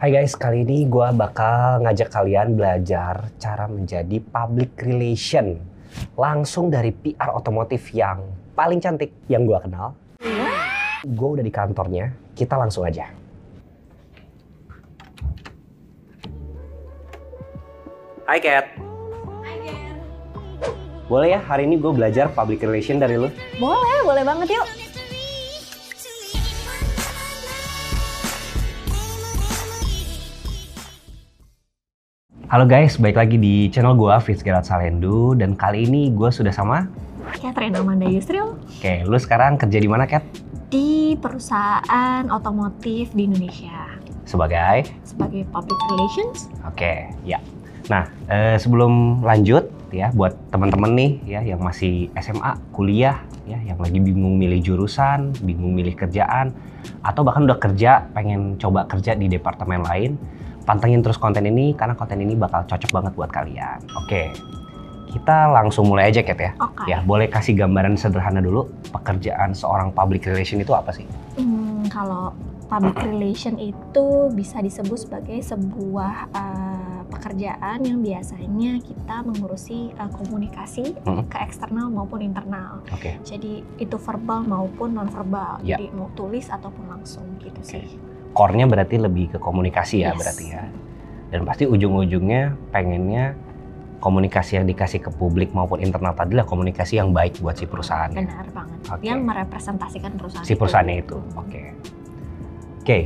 Hai guys, kali ini gue bakal ngajak kalian belajar cara menjadi public relation langsung dari PR otomotif yang paling cantik yang gue kenal. Gue udah di kantornya, kita langsung aja. Hai Kat. Hai Ger. Boleh ya hari ini gue belajar public relation dari lu? Boleh, boleh banget yuk. Halo guys, balik lagi di channel gue Fitzgerald Salendu dan kali ini gue sudah sama. Catherine Amanda Yusril Oke, lu sekarang kerja di mana Kat? di perusahaan otomotif di Indonesia Sebagai? sebagai public relations. Oke, ya. Nah, eh, sebelum lanjut ya buat teman-teman nih ya yang masih SMA, kuliah ya yang lagi bingung milih jurusan, bingung milih kerjaan atau bahkan udah kerja pengen coba kerja di departemen lain, pantengin terus konten ini karena konten ini bakal cocok banget buat kalian. Oke. Kita langsung mulai aja Kat ya. Oke. Ya, boleh kasih gambaran sederhana dulu pekerjaan seorang public relation itu apa sih? Hmm, kalau public relation itu bisa disebut sebagai sebuah uh, pekerjaan yang biasanya kita mengurusi uh, komunikasi Hmm. ke eksternal maupun internal. Oke. Jadi itu verbal maupun non verbal. Ya. Jadi mau tulis ataupun langsung gitu sih. Core-nya berarti lebih ke komunikasi ya Yes. berarti ya. Dan pasti ujung-ujungnya pengennya komunikasi yang dikasih ke publik maupun internal tadi lah komunikasi yang baik buat si perusahaan. Benar banget. Oke. Yang merepresentasikan perusahaan Si perusahaannya itu. Oke. Oke.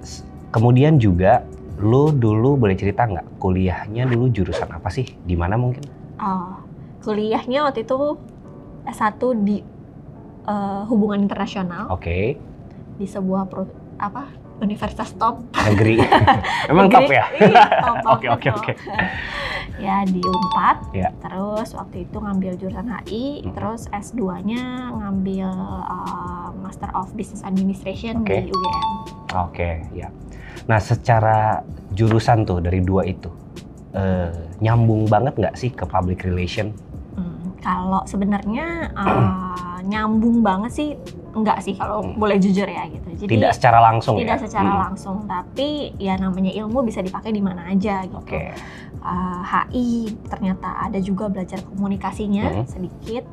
S- Kemudian juga lu dulu boleh cerita nggak kuliahnya dulu jurusan apa sih? Di mana mungkin? Oh, kuliahnya waktu itu S1 di eh, hubungan internasional Oke. di sebuah pro- apa universitas top. Negeri. Emang top ya? Iya, Oke oke oke. ya di Unpad. Ya. Terus waktu itu ngambil jurusan HI, Mhm. terus S2-nya ngambil eh, Master of Business Administration Oke. di UGM. Oke, ya. Nah, secara jurusan tuh dari dua itu eh, nyambung banget nggak sih ke public relation? Hmm, kalau sebenarnya eh, nyambung banget sih enggak sih kalau Hmm. boleh jujur ya gitu. Jadi Tidak secara langsung tidak ya? secara Hmm. langsung, tapi ya namanya ilmu bisa dipakai di mana aja gitu. Oke, Eh, HI ternyata ada juga belajar komunikasinya Mhm. sedikit.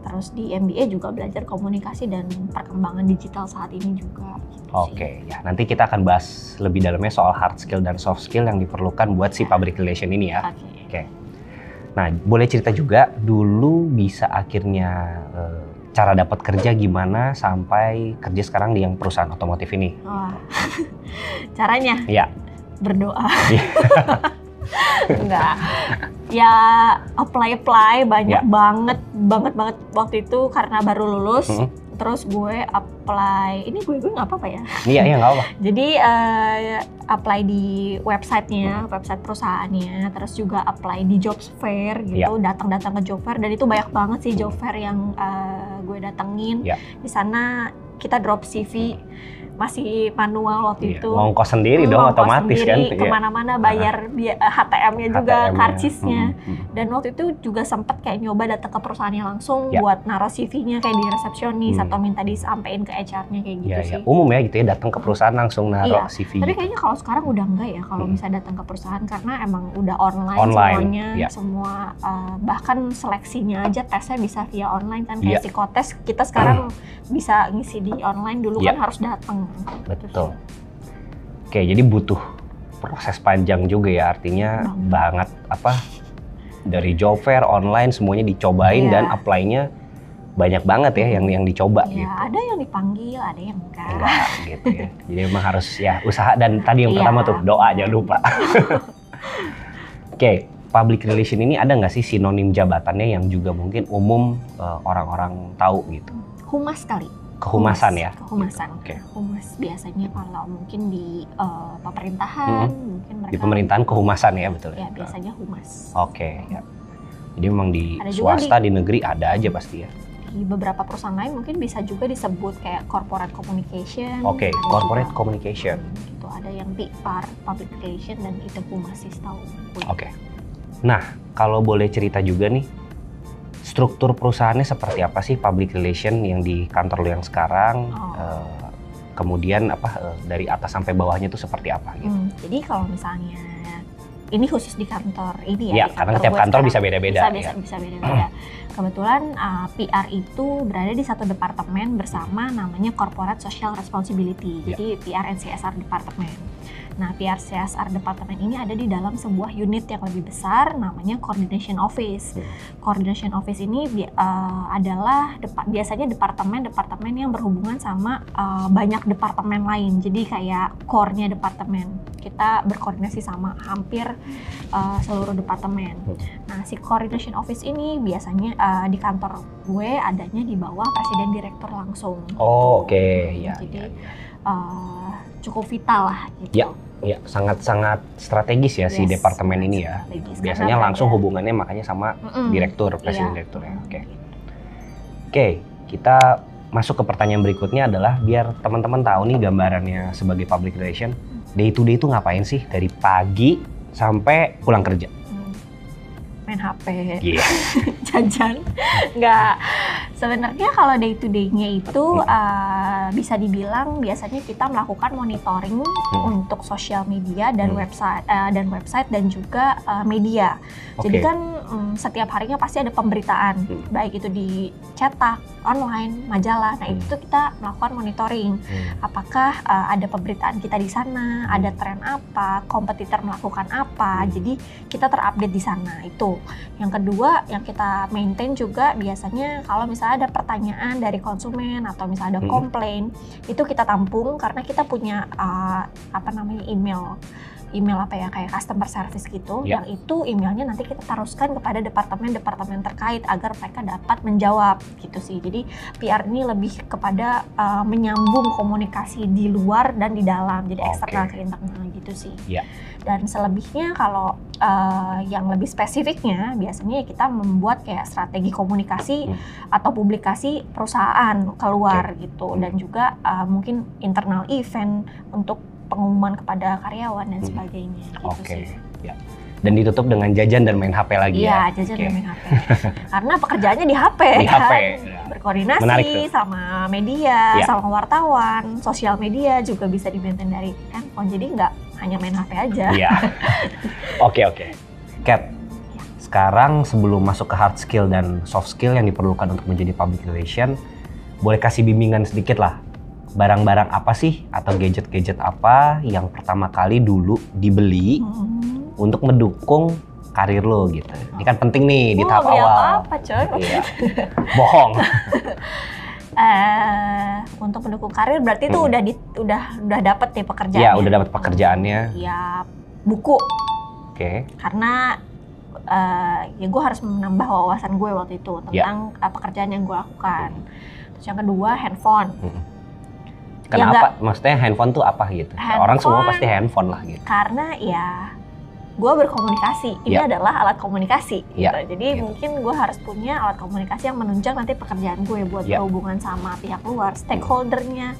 Terus di MBA juga belajar komunikasi dan perkembangan digital saat ini juga. Gitu sih. oke. Ya, nanti kita akan bahas lebih dalamnya soal hard skill dan soft skill yang diperlukan buat si public relation ini ya. Oke. Nah, boleh cerita juga dulu bisa akhirnya eh, cara dapat kerja gimana sampai kerja sekarang di yang perusahaan otomotif ini? Wah. Caranya Ya, berdoa. Iya. Enggak. Ya apply apply banyak Ya. banget banget banget waktu itu karena baru lulus. Mhm. Terus gue apply, ini gue gue nggak apa-apa ya. iya iya nggak apa. Jadi eh, apply di websitenya, Hmm. website perusahaannya, terus juga apply di job fair gitu, datang-datang ke job fair dan itu banyak banget sih job fair yang eh, gue datengin. Ya. Di sana kita drop CV masih manual waktu Iya, itu. Ngongkos sendiri Hmm, dong otomatis sendiri, kan? Iya. Ke mana-mana bayar bi- HTM-nya juga, karcisnya. Hmm, hmm. Dan waktu itu juga sempet kayak nyoba datang ke perusahaannya langsung Ya. buat naruh CV-nya kayak di resepsionis Hmm. atau minta disampein ke HR-nya kayak gitu Iya, sih. iya. Umum ya gitu ya datang ke perusahaan langsung naruh Iya, CV. Tapi gitu. kayaknya kalau sekarang udah enggak ya kalau Hmm. bisa datang ke perusahaan karena emang udah online, Online, semuanya, iya. semua uh, bahkan seleksinya aja tesnya bisa via online kan kayak Iya. psikotes kita sekarang bisa ngisi di online dulu Iya. kan harus datang. Betul. Oke, jadi butuh proses panjang juga ya artinya Banget. banget apa dari job fair online semuanya dicobain Iya. dan apply-nya banyak banget ya yang yang dicoba Ya, gitu. ada yang dipanggil, ada yang enggak. Enggak gitu ya. Jadi emang harus ya usaha dan tadi yang Iya. pertama tuh doa jangan lupa. Oke, public relation ini ada nggak sih sinonim jabatannya yang juga mungkin umum eh, orang-orang tahu gitu? Humas kali. Kehumasan Humas, ya. Kehumasan. Oke. Humas biasanya kalau mungkin di uh, pemerintahan, mungkin mereka Di pemerintahan kehumasan ya betul ya biasanya humas. Oke, ya. Jadi memang di Ada swasta di... negeri ada aja pasti ya. Di beberapa perusahaan lain mungkin bisa juga disebut kayak corporate communication. Oke, ada corporate juga- communication. gitu ada yang PR public relation dan itu humas sih tahu. Oke. Nah, kalau boleh cerita juga nih, struktur perusahaannya seperti apa sih public relation yang di kantor lu yang sekarang? Oh. Eh, kemudian apa eh, dari atas sampai bawahnya itu seperti apa gitu. Hmm, jadi kalau misalnya ini khusus di kantor ini Ya, ya. karena kantor tiap gue kantor bisa beda-beda, Bisa, ya. bisa, bisa beda-beda. Kebetulan uh, PR itu berada di satu departemen bersama namanya Corporate Social Responsibility. Ya. Jadi PR and CSR departemen. Nah, PR CSR departemen ini ada di dalam sebuah unit yang lebih besar namanya Coordination Office. Hmm. Coordination Office ini uh, adalah depa- biasanya departemen-departemen yang berhubungan sama uh, banyak departemen lain. Jadi kayak core-nya departemen. Kita berkoordinasi sama hampir uh, seluruh departemen. Hmm. Nah, si Coordination Office ini biasanya uh, di kantor gue adanya di bawah presiden direktur langsung. Oh, oke. Ya, Jadi ya, ya. uh, cukup vital lah gitu. Ya, Ya, sangat-sangat strategis ya si Yes, departemen ini ya. strategis. Biasanya Karena langsung ada- hubungannya makanya sama Mm-mm. direktur, presiden Iya. direktur ya. Oke. Oke, kita masuk ke pertanyaan berikutnya adalah biar teman-teman tahu nih gambarannya sebagai public relation, day to day itu ngapain sih dari pagi sampai pulang kerja? Hmm. main HP, Iya. jajan, nggak. Sebenarnya kalau day to day-nya itu uh, bisa dibilang biasanya kita melakukan monitoring untuk sosial media dan Hmm. website uh, dan website dan juga uh, media. Jadi Oke. kan mm, setiap harinya pasti ada pemberitaan, Hmm. baik itu di cetak, online, majalah. Nah Hmm. itu kita melakukan monitoring. Hmm. Apakah uh, ada pemberitaan kita di sana, Hmm. ada tren apa, kompetitor melakukan apa. Hmm. Jadi kita terupdate di sana itu. Yang kedua yang kita maintain juga biasanya kalau misalnya ada pertanyaan dari konsumen atau misalnya ada Hmm. komplain, itu kita tampung karena kita punya uh, apa namanya email email apa ya kayak customer service gitu Ya. yang itu emailnya nanti kita teruskan kepada departemen-departemen terkait agar mereka dapat menjawab gitu sih jadi PR ini lebih kepada uh, menyambung komunikasi di luar dan di dalam jadi Oke. eksternal ke internal gitu sih Ya. dan selebihnya kalau uh, yang lebih spesifiknya biasanya kita membuat kayak strategi komunikasi Hmm. atau publikasi perusahaan keluar gitu Hmm. dan juga uh, mungkin internal event untuk pengumuman kepada karyawan dan Hmm. sebagainya gitu Oke. sih. Ya. Dan ditutup dengan jajan dan main HP lagi Iya, ya. jajan Oke. dan main HP. Karena pekerjaannya di HP Di kan. HP, ya. Berkoordinasi Menarik tuh. sama media, Iya. sama wartawan, sosial media juga bisa dimaintain dari handphone. Jadi nggak hanya main HP aja. Iya. Oke oke. Cat, sekarang sebelum masuk ke hard skill dan soft skill yang diperlukan untuk menjadi public relation, boleh kasih bimbingan sedikit lah. Barang-barang apa sih atau gadget-gadget apa yang pertama kali dulu dibeli Hmm. untuk mendukung karir lo gitu. Ini kan penting nih di Gua tahap awal. apa-apa, coy. Iya. Bohong. Eh, untuk mendukung karir berarti itu Hmm. udah di, udah udah dapet nih pekerjaan. Iya, udah dapat pekerjaannya. Ya buku Oke. karena eh, ya gue harus menambah wawasan gue waktu itu Ya. tentang eh, pekerjaan yang gue lakukan. Terus yang kedua handphone. Kenapa? Maksudnya handphone tuh apa gitu? Orang semua Handphone. pasti handphone lah gitu. Karena ya gue berkomunikasi. Ini Ya. adalah alat komunikasi. Ya, Gitu. Jadi gitu. mungkin gue harus punya alat komunikasi yang menunjang nanti pekerjaan gue buat Ya. berhubungan sama pihak luar, stakeholdernya.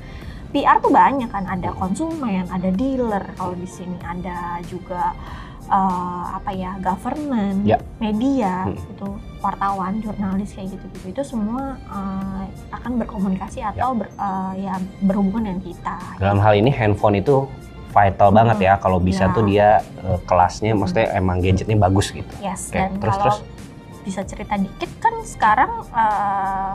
PR tuh banyak kan, ada konsumen, ada dealer, kalau di sini ada juga eh, apa ya government, Ya. media, Hmm. itu wartawan, jurnalis kayak gitu-gitu. Itu semua eh, akan berkomunikasi atau ber- eh, ya berhubungan dengan kita. Dalam hal ini handphone itu vital Hmm. banget ya kalau bisa Ya. tuh dia eh, kelasnya Hmm. maksudnya emang gadgetnya bagus gitu. Yes, Oke, dan terus, kalau terus? bisa cerita dikit kan sekarang eh,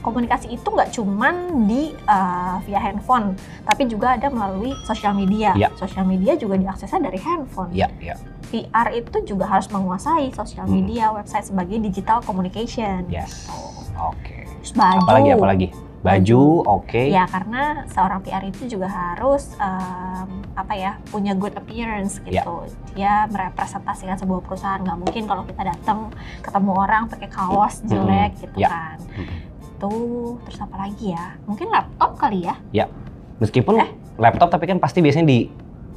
komunikasi itu nggak cuman di eh, via handphone, tapi juga ada melalui sosial media. Ya. Sosial media juga diaksesnya dari handphone. Iya, iya. PR itu juga harus menguasai sosial Hmm. media, website sebagai digital communication. Yes. Oke. Terus baju. Apalagi apalagi? Baju, oke. Ya karena seorang PR itu juga harus em, apa ya punya good appearance Ya. gitu. Dia merepresentasikan sebuah perusahaan. nggak mungkin kalau kita datang ketemu orang pakai kaos jelek gitu Ya. kan. Mm-mm. Tuh terus apa lagi ya? Mungkin laptop kali ya? Meskipun Eh. laptop tapi kan pasti biasanya di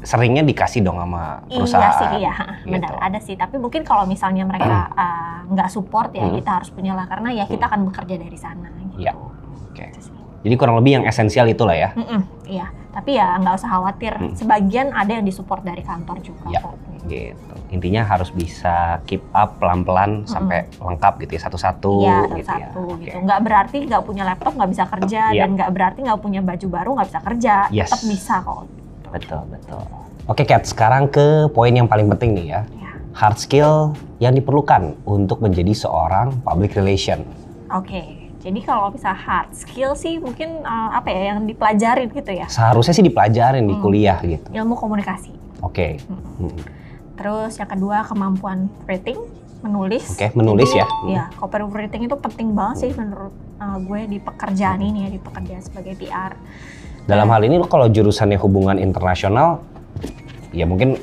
seringnya dikasih dong sama perusahaan. Iya sih, iya. gitu. Benar, ada sih. Tapi mungkin kalau misalnya mereka eh, nggak support ya Hmm. kita harus punya lah karena ya kita akan bekerja dari sana gitu. Iya. Oke. Itu sih. Jadi kurang lebih yang esensial itulah ya. Mm-mm, iya, tapi ya nggak usah khawatir. Hmm. Sebagian ada yang disupport dari kantor juga. Iya. kok, gitu. gitu. Intinya harus bisa keep up pelan-pelan sampai lengkap gitu ya satu-satu Iya, gitu ya. satu Oke. gitu. Nggak berarti nggak punya laptop nggak bisa kerja Iya. dan nggak berarti nggak punya baju baru nggak bisa kerja. Yes. Tetap bisa kok. Betul, betul. Oke, Kat, sekarang ke poin yang paling penting nih ya. Ya. Hard skill yang diperlukan untuk menjadi seorang public relation. Oke. Jadi kalau bisa hard skill sih mungkin eh, apa ya yang dipelajarin gitu ya. Seharusnya sih dipelajarin di Hmm. kuliah gitu. Ilmu komunikasi. Oke. Hmm. Hmm. Terus yang kedua kemampuan writing, menulis. Oke, menulis Jadi, ya. Hmm. Ya, copywriting itu penting banget sih menurut uh, gue di pekerjaan Hmm. ini ya, di pekerjaan sebagai PR. Dalam Nah. hal ini lo kalau jurusannya hubungan internasional, ya mungkin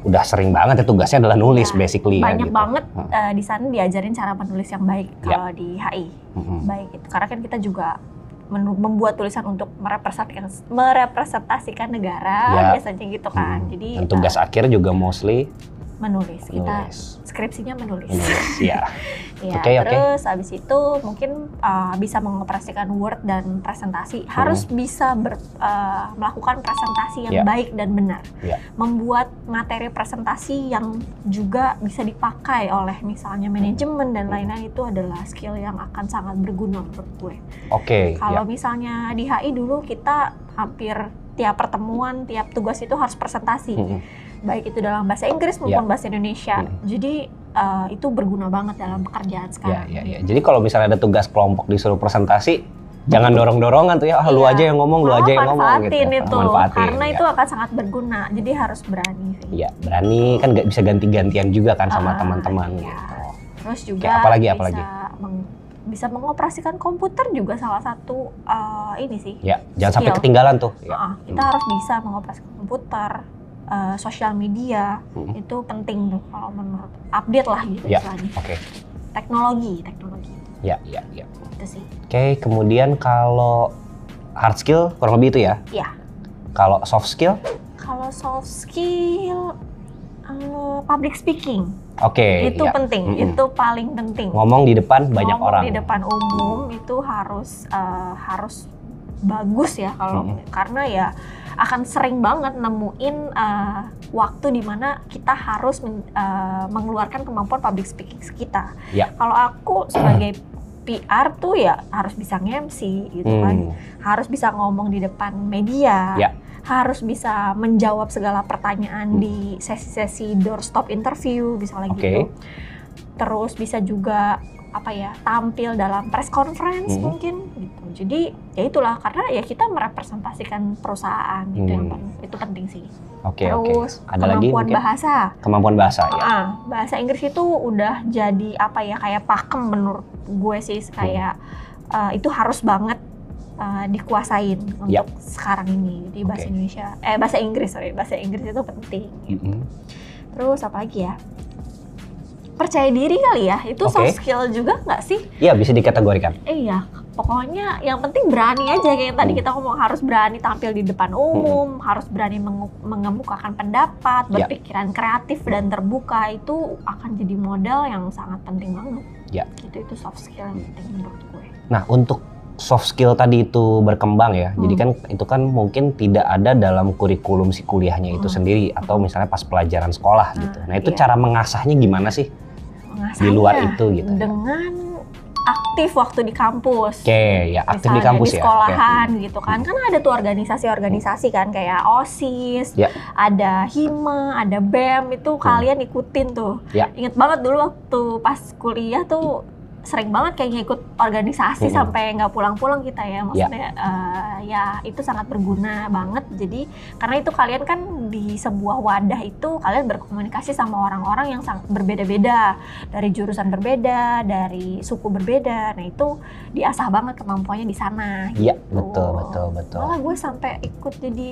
udah sering banget ya tugasnya adalah nulis Ya, basically ya. Banyak gitu. banget Hmm. uh, di sana diajarin cara menulis yang baik Ya. kalau di HI. Mm-mm. Baik itu karena kan kita juga membuat tulisan untuk merepresentasikan, merepresentasikan negara Ya. biasanya gitu kan. Hmm. Jadi Dan tugas uh, akhir juga mostly menulis. Kita skripsinya menulis. Menulis, ya. Ya, Oke, oke. terus habis itu mungkin uh, bisa mengoperasikan Word dan presentasi. Harus bisa ber- uh, melakukan presentasi Ya. yang baik dan benar. Ya. Membuat materi presentasi yang juga bisa dipakai oleh misalnya manajemen dan lain-lain itu adalah skill yang akan sangat berguna menurut gue. Oke, Kalau ya. misalnya di HI dulu kita hampir tiap pertemuan, tiap tugas itu harus presentasi Mm-mm. baik itu dalam bahasa Inggris maupun bahasa Indonesia. Hmm. Jadi uh, itu berguna banget dalam pekerjaan Ya, sekarang. ya, ya. Jadi kalau misalnya ada tugas kelompok disuruh presentasi, jangan dorong-dorongan tuh ya, ah, lu Iya. aja yang ngomong, lu Malah aja yang ngomong gitu. manfaatin ya. itu, Manfaatin, karena ya. itu akan sangat berguna. Jadi harus berani sih. Iya, berani kan nggak bisa ganti-gantian juga kan sama Ah, teman-teman iya. gitu. Terus juga Oke, apalagi, bisa apalagi? Bisa mengoperasikan komputer juga salah satu uh, ini sih. Ya, jangan sampai ketinggalan tuh. Ya. Ah, kita Hmm. harus bisa mengoperasikan komputer, uh, sosial media Hmm. itu penting tuh kalau menurut update lah gitu Ya. Oke, Teknologi, teknologi ya, ya, ya. itu sih. Oke, kemudian kalau hard skill kurang lebih itu ya. Iya. Kalau soft skill, Kalau soft skill, uh, public speaking oke. itu ya. penting, Mm-mm. itu paling penting. Ngomong di depan banyak Ngomong orang. di depan umum itu harus uh, harus bagus ya kalau Mm-mm. karena ya akan sering banget nemuin uh, waktu di mana kita harus men- uh, mengeluarkan kemampuan public speaking kita. Ya. Kalau aku sebagai PR tuh ya harus bisa nge-MC gitu kan Hmm, harus bisa ngomong di depan media, Ya. Harus bisa menjawab segala pertanyaan Hmm. di sesi-sesi doorstop interview, misalnya Oke. gitu. Terus bisa juga apa ya tampil dalam press conference Hmm. mungkin gitu. Jadi ya itulah karena ya kita merepresentasikan perusahaan itu yang Hmm. pen- itu penting sih. Oke, oke. Terus Ada lagi kemampuan mungkin? bahasa. Kemampuan bahasa ya. Ah, bahasa Inggris itu udah jadi apa ya kayak pakem menurut gue sih kayak uh, itu harus banget uh, dikuasain untuk Yap. sekarang ini di bahasa Oke. Indonesia eh bahasa Inggris sorry bahasa Inggris itu penting Mm-mm. terus apa lagi ya percaya diri kali ya itu Oke. soft skill juga nggak sih Iya, bisa dikategorikan. iya pokoknya yang penting berani aja kayak yang tadi Hmm. kita ngomong harus berani tampil di depan umum harus berani mengemukakan pendapat Ya. berpikiran kreatif dan terbuka itu akan jadi modal yang sangat penting banget Ya. gitu itu soft skill yang penting menurut gue Nah, untuk soft skill tadi itu berkembang ya. Jadi Hmm. kan itu kan mungkin tidak ada dalam kurikulum si kuliahnya itu Hmm. sendiri atau misalnya pas pelajaran sekolah Nah, gitu. Nah, itu iya. cara mengasahnya gimana sih? Mengasahnya luar itu gitu ya. dengan aktif waktu di kampus Oke, ya aktif di Misalnya kampus di ya. sekolahan Oke. gitu kan kan ada tuh organisasi-organisasi kan kayak osis Ya. ada hima ada bem itu kalian ikutin tuh Ya. inget banget dulu waktu pas kuliah tuh sering banget kayak ngikut organisasi Mm-mm. sampai nggak pulang-pulang kita ya maksudnya eh, ya itu sangat berguna banget jadi karena itu kalian kan di sebuah wadah itu kalian berkomunikasi sama orang-orang yang sangat berbeda-beda dari jurusan berbeda dari suku berbeda nah itu diasah banget kemampuannya di sana Iya, gitu. betul, betul, betul. malah gue sampai ikut jadi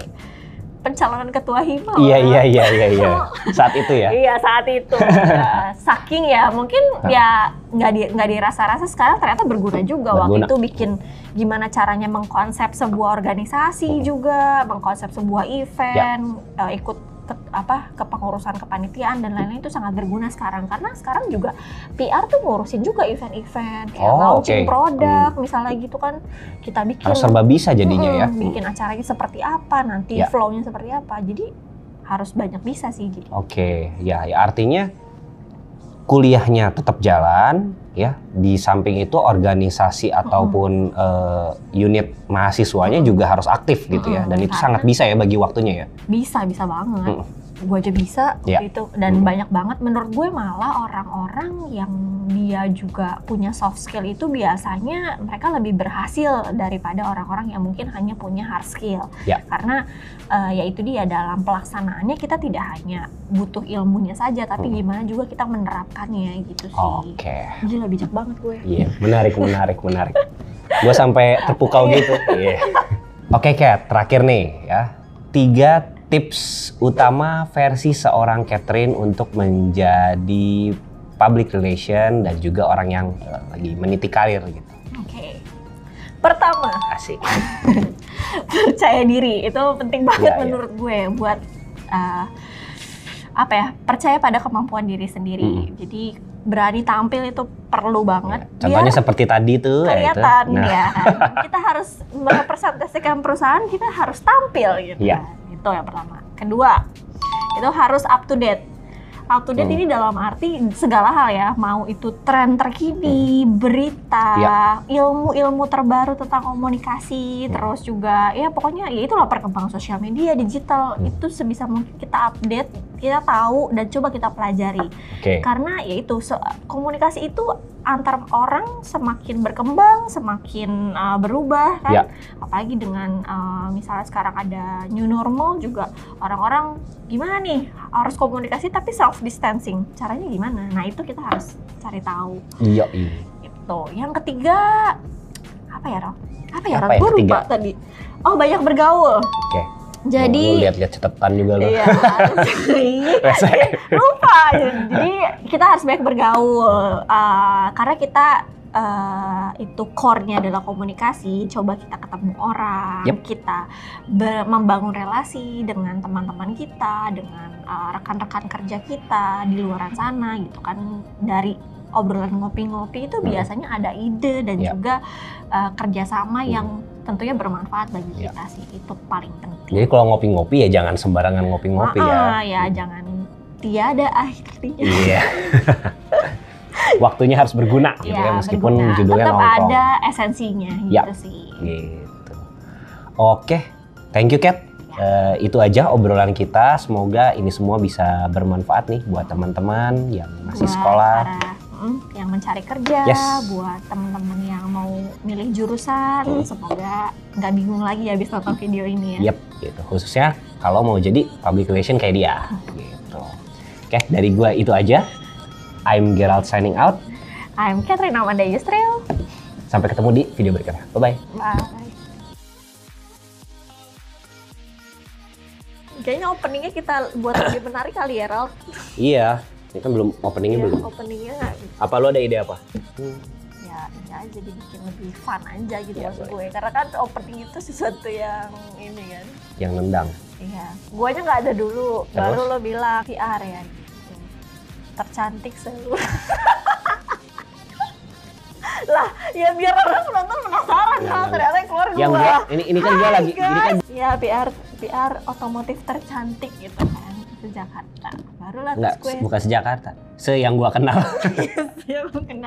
pencalonan ketua hima Iya, iya, iya, iya, iya. Saat itu ya. Iya saat itu Ya, saking ya mungkin Nah. ya nggak di nggak dirasa-rasa sekarang ternyata berguna juga waktu Berguna. itu bikin gimana caranya mengkonsep sebuah organisasi juga mengkonsep sebuah event Ya. eh, ikut ke, apa kepengurusan kepanitiaan dan lain-lain itu sangat berguna sekarang karena sekarang juga PR tuh ngurusin juga event-event kayak Oh, launching oke. produk misalnya gitu kan kita bikin Harus serba bisa jadinya ya. Mm-mm, bikin acaranya seperti apa nanti Ya. flow-nya seperti apa jadi harus banyak bisa sih jadi Oke, ya, ya artinya kuliahnya tetap jalan, ya. Di samping itu organisasi ataupun eh, unit mahasiswanya Mm-mm. juga harus aktif gitu ya. Dan itu sangat bisa ya bagi waktunya ya. bisa bisa banget Mm. Gue aja bisa Iya. waktu itu dan Mm. banyak banget menurut gue malah orang-orang yang dia juga punya soft skill itu biasanya mereka lebih berhasil daripada orang-orang yang mungkin hanya punya hard skill Ya. karena eh, ya itu dia dalam pelaksanaannya kita tidak hanya butuh ilmunya saja tapi Mm. gimana juga kita menerapkannya gitu sih Oke. gila bijak banget gue Iya, menarik, menarik, menarik. Gue sampai terpukau gitu. Iya. Oke, Kat, terakhir nih ya. Tiga tips utama versi seorang Catherine untuk menjadi public relation dan juga orang yang eh, lagi meniti karir gitu. oke pertama Asik. percaya diri itu penting banget Iya, iya. menurut gue buat uh, apa ya percaya pada kemampuan diri sendiri Mm-mm. jadi berani tampil itu perlu banget Ya, Contohnya seperti tadi tuh ya itu. kelihatan Nah, ya kita harus merepresentasikan perusahaan kita harus tampil gitu Iya. kan. itu yang pertama kedua itu harus up to date up to date Hmm. ini dalam arti segala hal ya mau itu tren terkini berita Hmm. Iya. ilmu-ilmu terbaru tentang komunikasi Hmm. terus juga ya pokoknya ya itulah perkembangan sosial media digital Hmm. itu sebisa mungkin kita update kita tahu dan coba kita pelajari Oke. karena ya itu se- komunikasi itu antar orang semakin berkembang semakin uh, berubah kan Ya. apalagi dengan uh, misalnya sekarang ada new normal juga orang-orang gimana nih harus komunikasi tapi self distancing caranya gimana nah itu kita harus cari tahu Iya, iya. itu yang ketiga apa ya Rob? apa ya Rob? Gue lupa tadi oh banyak bergaul Oke. Jadi lihat-lihat catatan juga lo. Iya, Iya, lupa. Jadi kita harus banyak bergaul Uh, karena kita uh, itu core-nya adalah komunikasi. Coba kita ketemu orang, Yep. kita membangun relasi dengan teman-teman kita, dengan uh, rekan-rekan kerja kita di luar sana gitu kan dari obrolan ngopi-ngopi itu Hmm. biasanya ada ide dan Yep. juga uh, kerjasama Hmm. yang tentunya bermanfaat bagi Yep. kita sih itu paling penting. Jadi kalau ngopi-ngopi ya jangan sembarangan ngopi-ngopi ya. Ah, ya jangan tiada akhirnya. Iya. Waktunya harus berguna gitu Ya, ya meskipun berguna. judulnya tetap nongkrong. ada esensinya Ya. gitu sih. Gitu. Oke, thank you Kat. Eh, itu aja obrolan kita. Semoga ini semua bisa bermanfaat nih buat teman-teman yang masih Buat sekolah. para, mencari kerja, Yes. buat teman-teman yang mau milih jurusan, Hmm. semoga nggak bingung lagi habis nonton video ini ya. Yep, gitu. Khususnya kalau mau jadi public relation kayak dia. Gitu. Oke, dari gua itu aja. I'm Gerald signing out. I'm Catherine Amanda Yusril. Sampai ketemu di video berikutnya. Bye-bye. Bye. Kayaknya openingnya kita buat lebih menarik kali ya, Ral. Iya, ini kan belum openingnya Iya, belum. Openingnya nggak Apa lo ada ide apa? ya ini aja dibikin lebih fun aja gitu Iya, maksud gue. Karena kan opening itu sesuatu yang ini kan. Yang nendang. iya. Guanya nggak ada dulu. Baru Terus? lo bilang PR ya gitu. Tercantik seluruh. Lah ya biar orang penonton penasaran Nggak, lah nggak, ternyata yang keluar Yang gua gua, ini ini kan gua lagi, ini kan ya PR PR otomotif tercantik gitu kan se Jakarta barulah enggak gue bukan sejakarta. Se yang gua kenal. ya, gue kenal